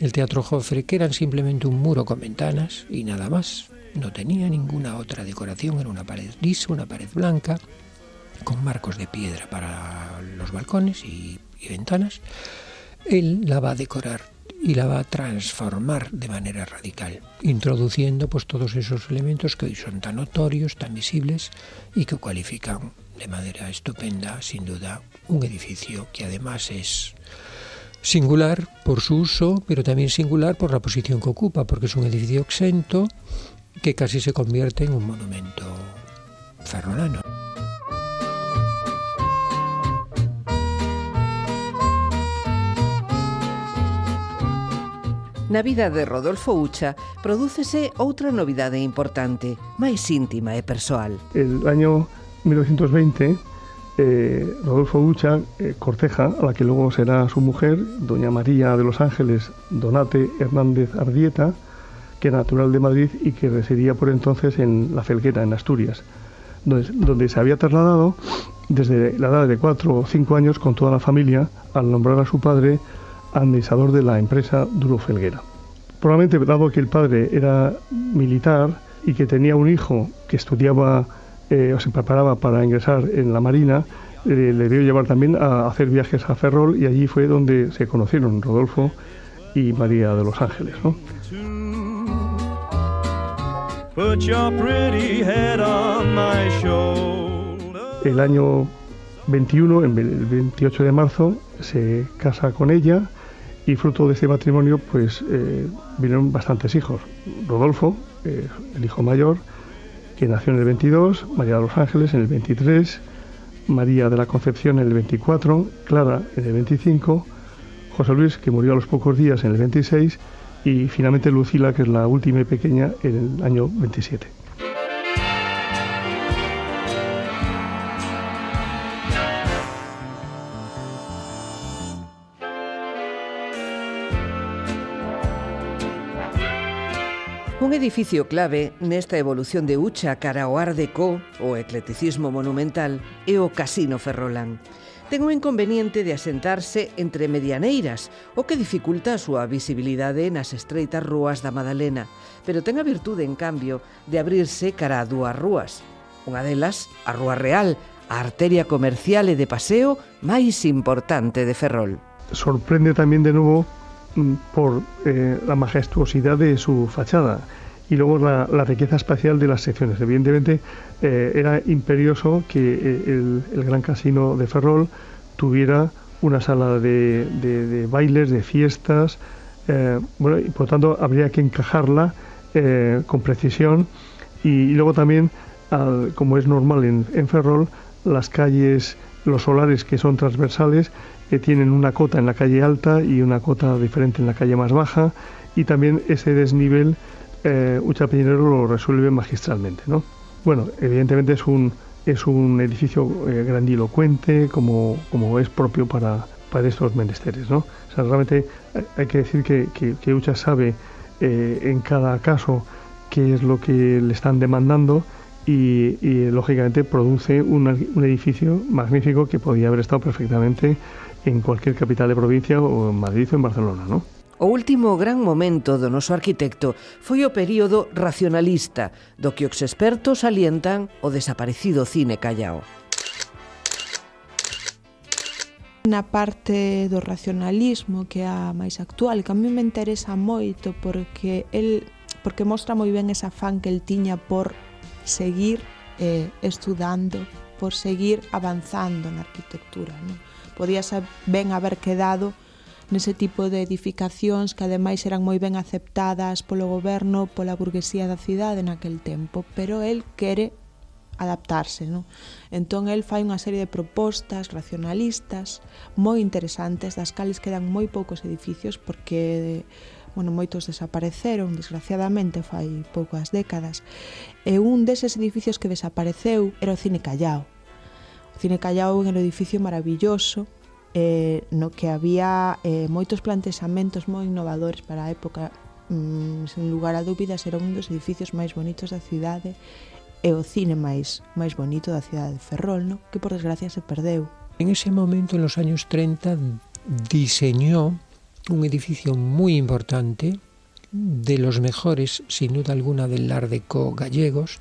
[SPEAKER 3] el Teatro Joffre, que eran simplemente un muro con ventanas y nada más, no tenía ninguna otra decoración, era una pared lisa, una pared blanca, con marcos de piedra para los balcones y, y ventanas, él la va a decorar y la va a transformar de manera radical, introduciendo pues todos esos elementos que hoy son tan notorios, tan visibles y que cualifican de manera estupenda, sin duda, un edificio que además es singular por su uso, pero también singular por la posición que ocupa, porque es un edificio exento que casi se convierte en un monumento ferrolano.
[SPEAKER 2] Na vida de Rodolfo Ucha prodúcese outra novidade importante, máis íntima e persoal.
[SPEAKER 5] El año 1920 eh, Rodolfo Ucha eh, corteja a la que luego será su mujer, doña María de los Ángeles Donate Hernández Ardieta, que era natural de Madrid y que residía por entonces en La Felguera, en Asturias, donde, donde se había trasladado desde la edad de cuatro o cinco años con toda la familia al nombrar a su padre administrador de la empresa Duro Felguera. Probablemente dado que el padre era militar y que tenía un hijo que estudiaba eh, o se preparaba para ingresar en la Marina, eh, le dio llevar también a hacer viajes a Ferrol y allí fue donde se conocieron Rodolfo y María de los Ángeles. El año 21, el 28 de marzo, se casa con ella y fruto de ese matrimonio pues eh, vinieron bastantes hijos. Rodolfo, el hijo mayor, que nació en el 22, María de los Ángeles en el 23, María de la Concepción en el 24, Clara en el 25, José Luis, que murió a los pocos días en el 26, y finalmente Lucila, que es la última y pequeña, en el año 27.
[SPEAKER 2] edificio clave nesta evolución de Ucha cara ao Art Deco, o ecleticismo monumental, é o Casino Ferrolán. Ten o inconveniente de asentarse entre medianeiras, o que dificulta a súa visibilidade nas estreitas rúas da Madalena, pero ten a virtude, en cambio, de abrirse cara a dúas rúas. Unha delas, a Rúa Real, a arteria comercial e de paseo máis importante de Ferrol.
[SPEAKER 5] Sorprende tamén de novo mm, por eh, la majestuosidad de su fachada. Y luego la, riqueza espacial de las secciones. Evidentemente eh, era imperioso que eh, el, Gran Casino de Ferrol tuviera una sala de, bailes, de fiestas, eh, bueno, y por tanto habría que encajarla con precisión y, luego también, como es normal en, Ferrol, las calles los solares que son transversales tienen una cota en la calle alta y una cota diferente en la calle más baja y también ese desnivel eh, Ucha lo resuelve magistralmente. ¿no? Bueno, evidentemente es un, es un edificio eh, grandilocuente como, como es propio para, para estos menesteres. ¿no? O sea, realmente hay que decir que, que, Ucha sabe eh, en cada caso qué es lo que le están demandando y, lógicamente produce un, un edificio magnífico que podía haber estado perfectamente en cualquier capital de provincia o en Madrid o en Barcelona, ¿no?
[SPEAKER 2] O último gran momento do noso arquitecto foi o período racionalista, do que os expertos alientan o desaparecido cine callao.
[SPEAKER 4] Na parte do racionalismo, que é a máis actual, que a mí me interesa moito porque el porque mostra moi ben esa fan que el tiña por seguir eh, estudando, por seguir avanzando na arquitectura. Non? Podía ben haber quedado nese tipo de edificacións que ademais eran moi ben aceptadas polo goberno, pola burguesía da cidade naquel tempo, pero el quere adaptarse, non? Entón el fai unha serie de propostas racionalistas moi interesantes, das cales quedan moi poucos edificios porque bueno, moitos desapareceron, desgraciadamente fai poucas décadas. E un deses edificios que desapareceu era o Cine Callao. O Cine Callao era un edificio maravilloso eh, no que había eh, moitos plantexamentos moi innovadores para a época mm, sen lugar a dúbidas era un dos edificios máis bonitos da cidade e o cine máis máis bonito da cidade de Ferrol, no? que por desgracia se perdeu.
[SPEAKER 3] En ese momento, en los años 30, diseñó un edificio muy importante, de los mejores, sin duda alguna, del Art Deco gallegos,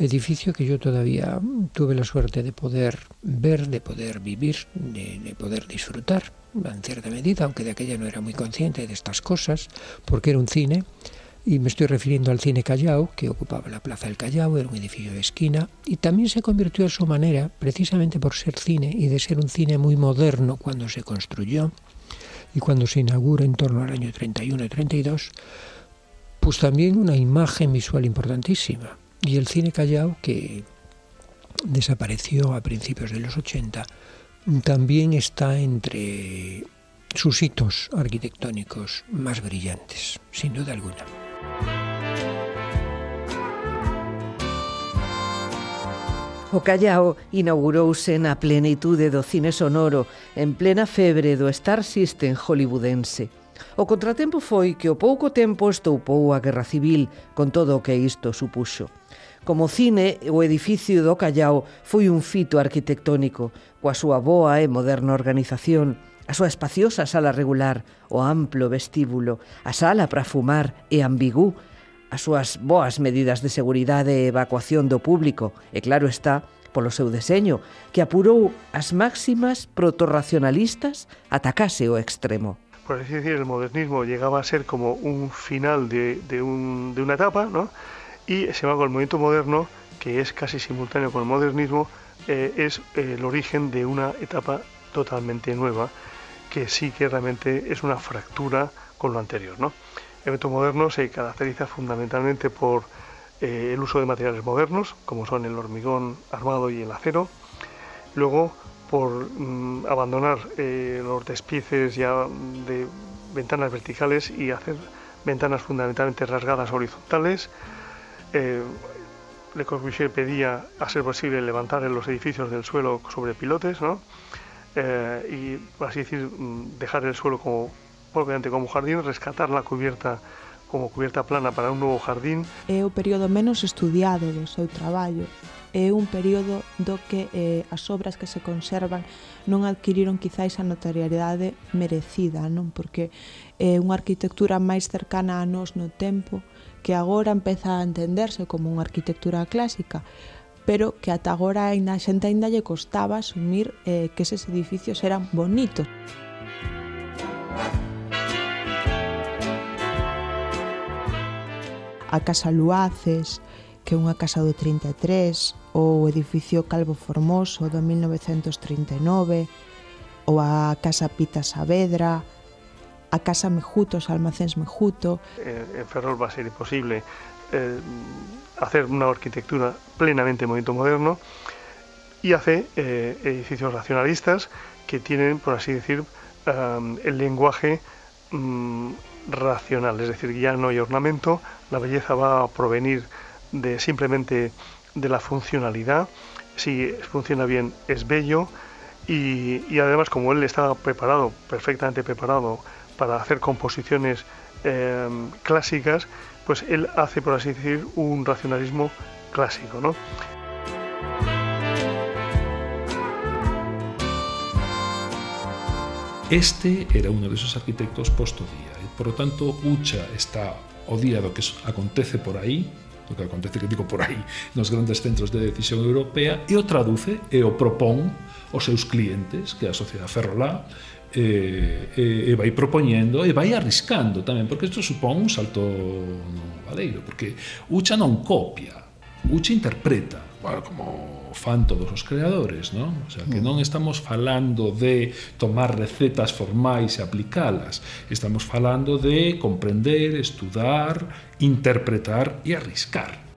[SPEAKER 3] edificio que yo todavía tuve la suerte de poder ver, de poder vivir, de, poder disfrutar en cierta medida, aunque de aquella no era muy consciente de estas cosas, porque era un cine, y me estoy refiriendo al cine Callao, que ocupaba la Plaza del Callao, era un edificio de esquina, y también se convirtió a su manera, precisamente por ser cine y de ser un cine muy moderno cuando se construyó y cuando se inaugura en torno al año 31 y 32, pues también una imagen visual importantísima y el cine Callao, que desapareció a principios de los 80, también está entre sus hitos arquitectónicos más brillantes, sin duda alguna.
[SPEAKER 2] O Callao inaugurouse na plenitude do cine sonoro en plena febre do Star System hollywoodense. O contratempo foi que o pouco tempo estoupou a Guerra Civil, con todo o que isto supuxo. Como cine, o edificio do Callao foi un fito arquitectónico, coa súa boa e moderna organización, a súa espaciosa sala regular, o amplo vestíbulo, a sala para fumar e ambigú, as súas boas medidas de seguridade e evacuación do público, e claro está, polo seu deseño, que apurou as máximas protorracionalistas atacase o extremo.
[SPEAKER 5] Por así decir, el modernismo llegaba a ser como un final de, de, un, de una etapa, ¿no? y sin embargo el movimiento moderno, que es casi simultáneo con el modernismo, eh, es eh, el origen de una etapa totalmente nueva, que sí que realmente es una fractura con lo anterior. El movimiento moderno se caracteriza fundamentalmente por eh, el uso de materiales modernos, como son el hormigón armado y el acero, luego por mm, abandonar los despices ya de ventanas verticales y hacer ventanas fundamentalmente rasgadas horizontales, eh, Le Corbusier pedía, a ser posible, levantar los edificios del suelo sobre pilotes, ¿no? Eh, y, por así decir, mm, dejar el suelo como, propiamente como jardín, rescatar la cubierta como cubierta plana para un nuevo jardín.
[SPEAKER 4] É o período menos estudiado do seu traballo. é un período do que eh, as obras que se conservan non adquiriron quizáis a notariedade merecida, non? Porque é eh, unha arquitectura máis cercana a nós no tempo que agora empeza a entenderse como unha arquitectura clásica, pero que ata agora ainda a xente ainda lle costaba asumir eh, que eses edificios eran bonitos. A Casa Luaces, que unha casa do 33, ou o edificio Calvo Formoso do 1939, ou a Casa Pita Saavedra, a Casa Mejuto, os almacéns Mejuto.
[SPEAKER 5] En Ferrol va a ser imposible eh, hacer una arquitectura plenamente movimiento moderno. y hace eh, edificios racionalistas que tienen, por así decir, el lenguaje mm, racional, es decir, ya no hay ornamento, la belleza va a provenir de simplemente de la funcionalidad, si funciona bien es bello. Y, además como él estaba preparado, perfectamente preparado para hacer composiciones em, clásicas, pues él hace, por así decir, un racionalismo clásico, ¿no?
[SPEAKER 6] Este era uno de esos arquitectos posto día e, por lo tanto, Ucha está o día do que acontece por aí, do que acontece que digo por aí nos grandes centros de decisión europea e o traduce e o propón aos seus clientes que a sociedade ferrolá e, e, e vai propoñendo e vai arriscando tamén porque isto supón un salto no valeiro porque Ucha non copia Ucha interpreta. Bueno, como o fan todos os creadores, non? O sea, que non estamos falando de tomar recetas formais e aplicalas, estamos falando de comprender, estudar, interpretar e arriscar.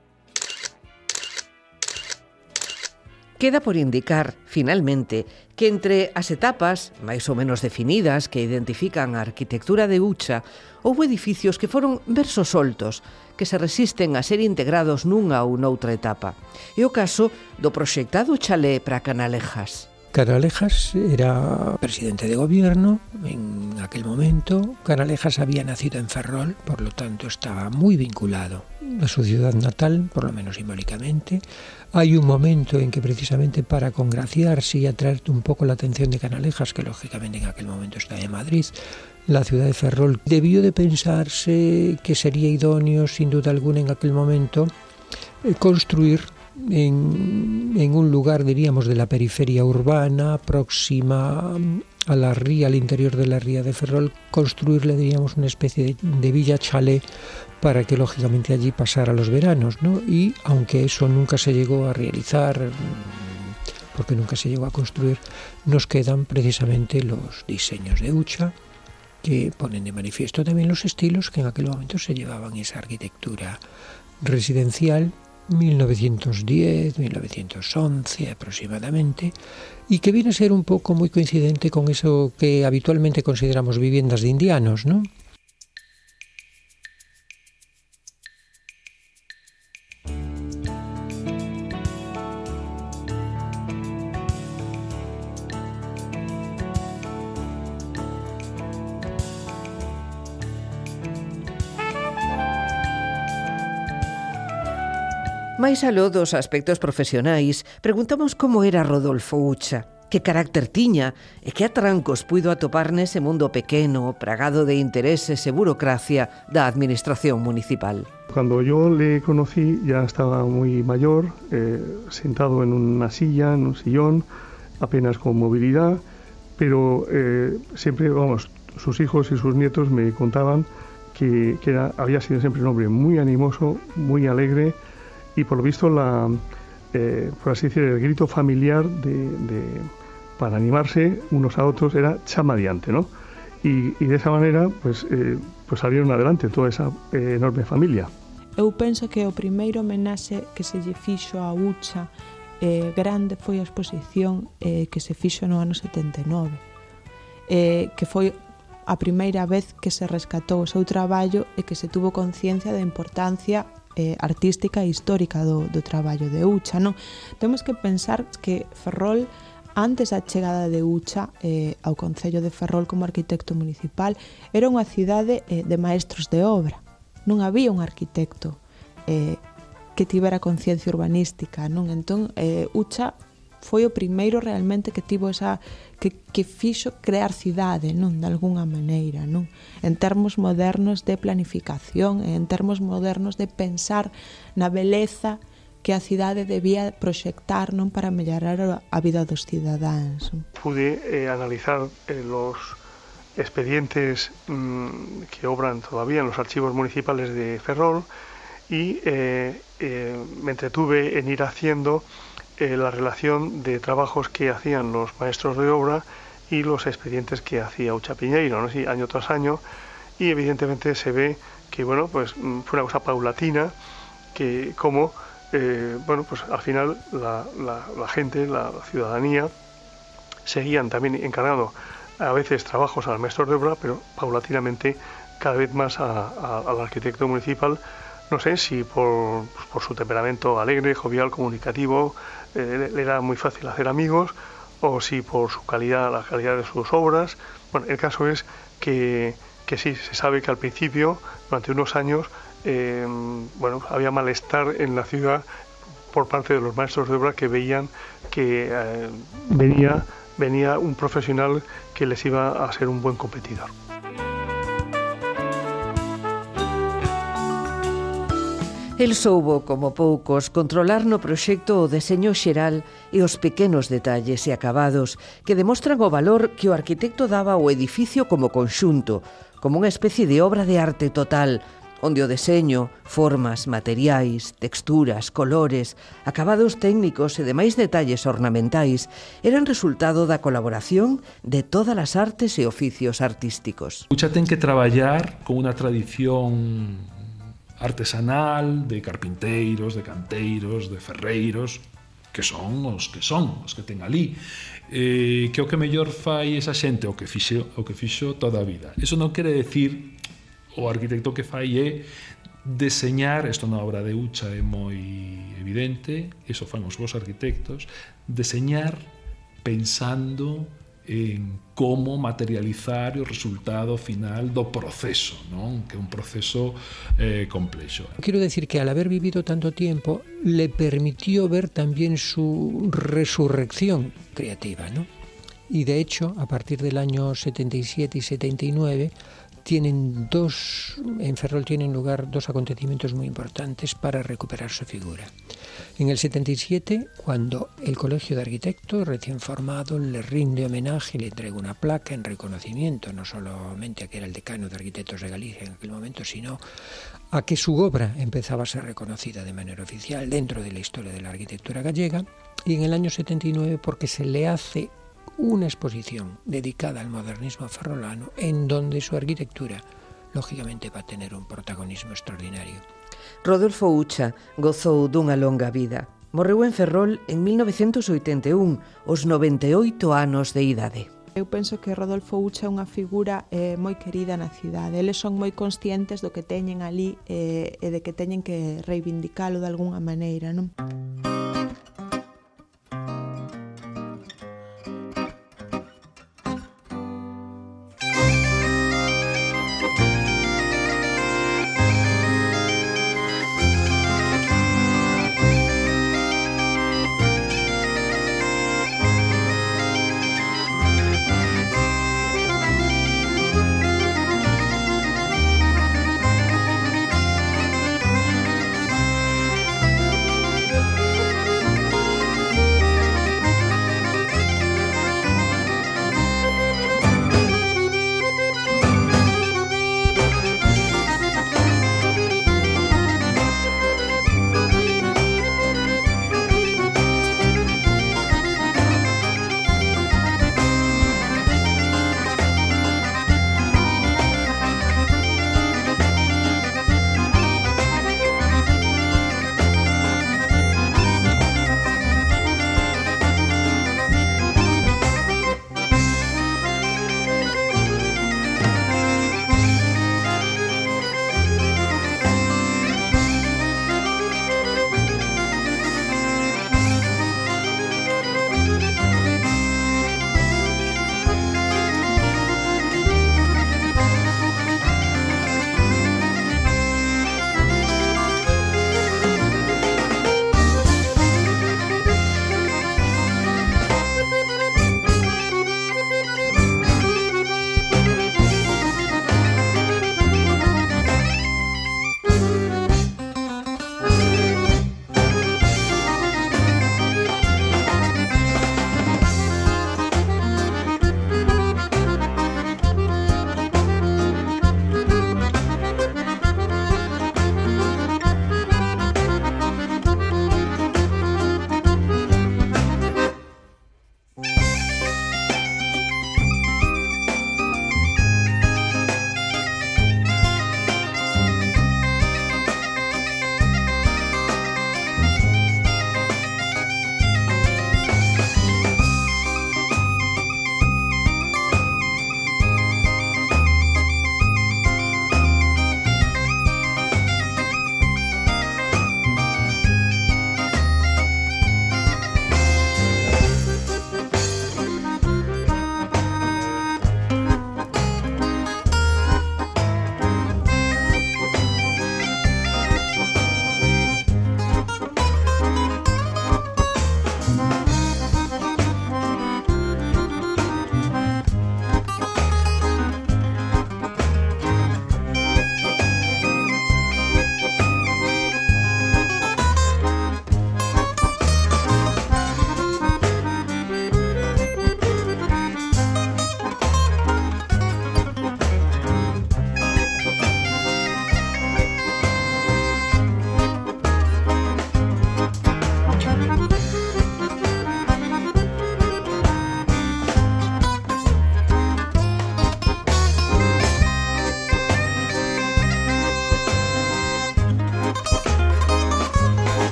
[SPEAKER 2] Queda por indicar, finalmente, que entre as etapas máis ou menos definidas que identifican a arquitectura de Ucha, houve edificios que foron versos soltos, que se resisten a ser integrados nunha ou noutra etapa. É o caso do proxectado chalé para Canalejas.
[SPEAKER 3] Canalejas era presidente de gobierno en aquel momento. Canalejas había nacido en Ferrol, por lo tanto estaba muy vinculado a su ciudad natal, por lo menos simbólicamente. Hay un momento en que precisamente para congraciarse y atraerte un poco la atención de Canalejas, que lógicamente en aquel momento está en Madrid, la ciudad de Ferrol, debió de pensarse que sería idóneo, sin duda alguna, en aquel momento, eh, construir en, un lugar, diríamos, de la periferia urbana, próxima a la ría, al interior de la ría de Ferrol, construirle, diríamos, una especie de, de villa chalet para que lógicamente allí pasara los veranos, ¿no? Y aunque eso nunca se llegó a realizar, porque nunca se llegó a construir, nos quedan precisamente los diseños de Ucha, que ponen de manifiesto también los estilos que en aquel momento se llevaban esa arquitectura residencial 1910, 1911 aproximadamente, y que viene a ser un poco muy coincidente con eso que habitualmente consideramos viviendas de indianos, ¿no?
[SPEAKER 2] Mais aló dos aspectos profesionais, preguntamos como era Rodolfo Ucha, que carácter tiña e que atrancos puido atopar nese mundo pequeno, pragado de intereses e burocracia da administración municipal.
[SPEAKER 5] Cuando yo le conocí ya estaba muy mayor, eh, sentado en una silla, en un sillón, apenas con movilidad, pero eh, siempre, vamos, sus hijos y sus nietos me contaban que, que era, había sido siempre un hombre muy animoso, muy alegre, y por lo visto la, eh, por así decir, el grito familiar de, de, para animarse unos a otros era chamadiante, ¿no? Y, y de esa manera, pues, eh, pues salieron adelante toda esa eh, enorme familia.
[SPEAKER 4] Eu penso que o primeiro homenaxe que se lle fixo a Ucha eh, grande foi a exposición eh, que se fixo no ano 79 eh, que foi a primeira vez que se rescatou o seu traballo e que se tuvo conciencia da importancia eh, artística e histórica do, do traballo de Ucha. Non? Temos que pensar que Ferrol Antes da chegada de Ucha eh, ao Concello de Ferrol como arquitecto municipal era unha cidade eh, de maestros de obra. Non había un arquitecto eh, que tivera conciencia urbanística, non? Entón, eh, Ucha foi o primeiro realmente que tivo esa que, que fixo crear cidade, non, de algunha maneira, non? En termos modernos de planificación, en termos modernos de pensar na beleza que a cidade debía proxectar non para mellorar a vida dos cidadáns.
[SPEAKER 5] Pude eh, analizar eh, los expedientes mmm, que obran todavía en los archivos municipales de Ferrol y eh, eh, me entretuve en ir haciendo eh, la relación de trabajos que hacían los maestros de obra y los expedientes que hacía Ucha Piñeiro, año tras año, y evidentemente se ve que bueno, pues mm, fue una cosa paulatina, que como eh, bueno, pues al final la, la, gente, la, ciudadanía, seguían también encargando a veces trabajos al maestro de obra, pero paulatinamente cada vez más al arquitecto municipal, no sé si por, pues por, su temperamento alegre, jovial, comunicativo, eh, le era muy fácil hacer amigos, o si por su calidad, la calidad de sus obras. Bueno, el caso es que, que sí, se sabe que al principio, durante unos años, eh, bueno, había malestar en la ciudad por parte de los maestros de obra que veían que eh, venía, venía un profesional que les iba a ser un buen competidor.
[SPEAKER 2] El soubo, como poucos, controlar no proxecto o deseño xeral e os pequenos detalles e acabados que demostran o valor que o arquitecto daba ao edificio como conxunto, como unha especie de obra de arte total, onde o deseño, formas, materiais, texturas, colores, acabados técnicos e demais detalles ornamentais eran resultado da colaboración de todas as artes e oficios artísticos.
[SPEAKER 6] Ucha ten que traballar con unha tradición artesanal de carpinteiros, de canteiros, de ferreiros, que son os que son, os que ten ali. Eh, que o que mellor fai esa xente, o que fixo, o que fixo toda a vida. Eso non quere decir o arquitecto que fai é deseñar, isto na obra de Ucha é moi evidente, iso fan os vos arquitectos, deseñar pensando en como materializar o resultado final do proceso, non? que un proceso eh, complexo.
[SPEAKER 3] Quiero decir que al haber vivido tanto tiempo le permitió ver también su resurrección creativa, ¿no? Y de hecho, a partir del año 77 y 79, tienen dos, en Ferrol tienen lugar dos acontecimientos muy importantes para recuperar su figura. En el 77, cuando el Colegio de Arquitectos, recién formado, le rinde homenaje y le entrega una placa en reconocimiento, no solamente a que era el decano de arquitectos de Galicia en aquel momento, sino a que su obra empezaba a ser reconocida de manera oficial dentro de la historia de la arquitectura gallega, y en el año 79 porque se le hace una exposición dedicada al modernismo ferrolano en donde su arquitectura lógicamente va a tener un protagonismo extraordinario.
[SPEAKER 2] Rodolfo Ucha gozou dunha longa vida. Morreu en Ferrol en 1981, os 98 anos de idade.
[SPEAKER 4] Eu penso que Rodolfo Ucha é unha figura eh, moi querida na cidade. Eles son moi conscientes do que teñen ali eh, e de que teñen que reivindicalo de algunha maneira, non? Música